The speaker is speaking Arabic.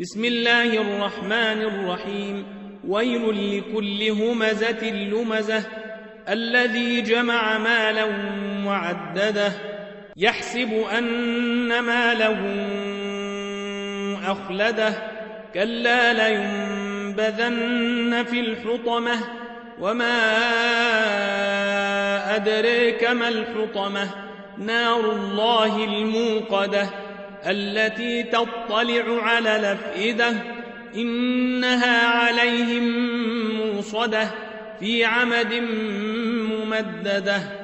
بسم الله الرحمن الرحيم. ويل لكل همزة لمزة. الذي جمع مالا وعدده. يحسب أن ماله أخلده. كلا لينبذن في الحطمة. وما أدريك ما الحطمة. نار الله الموقدة. التي تطلع على الأفئدة إنها عليهم موصدة في عمد ممددة.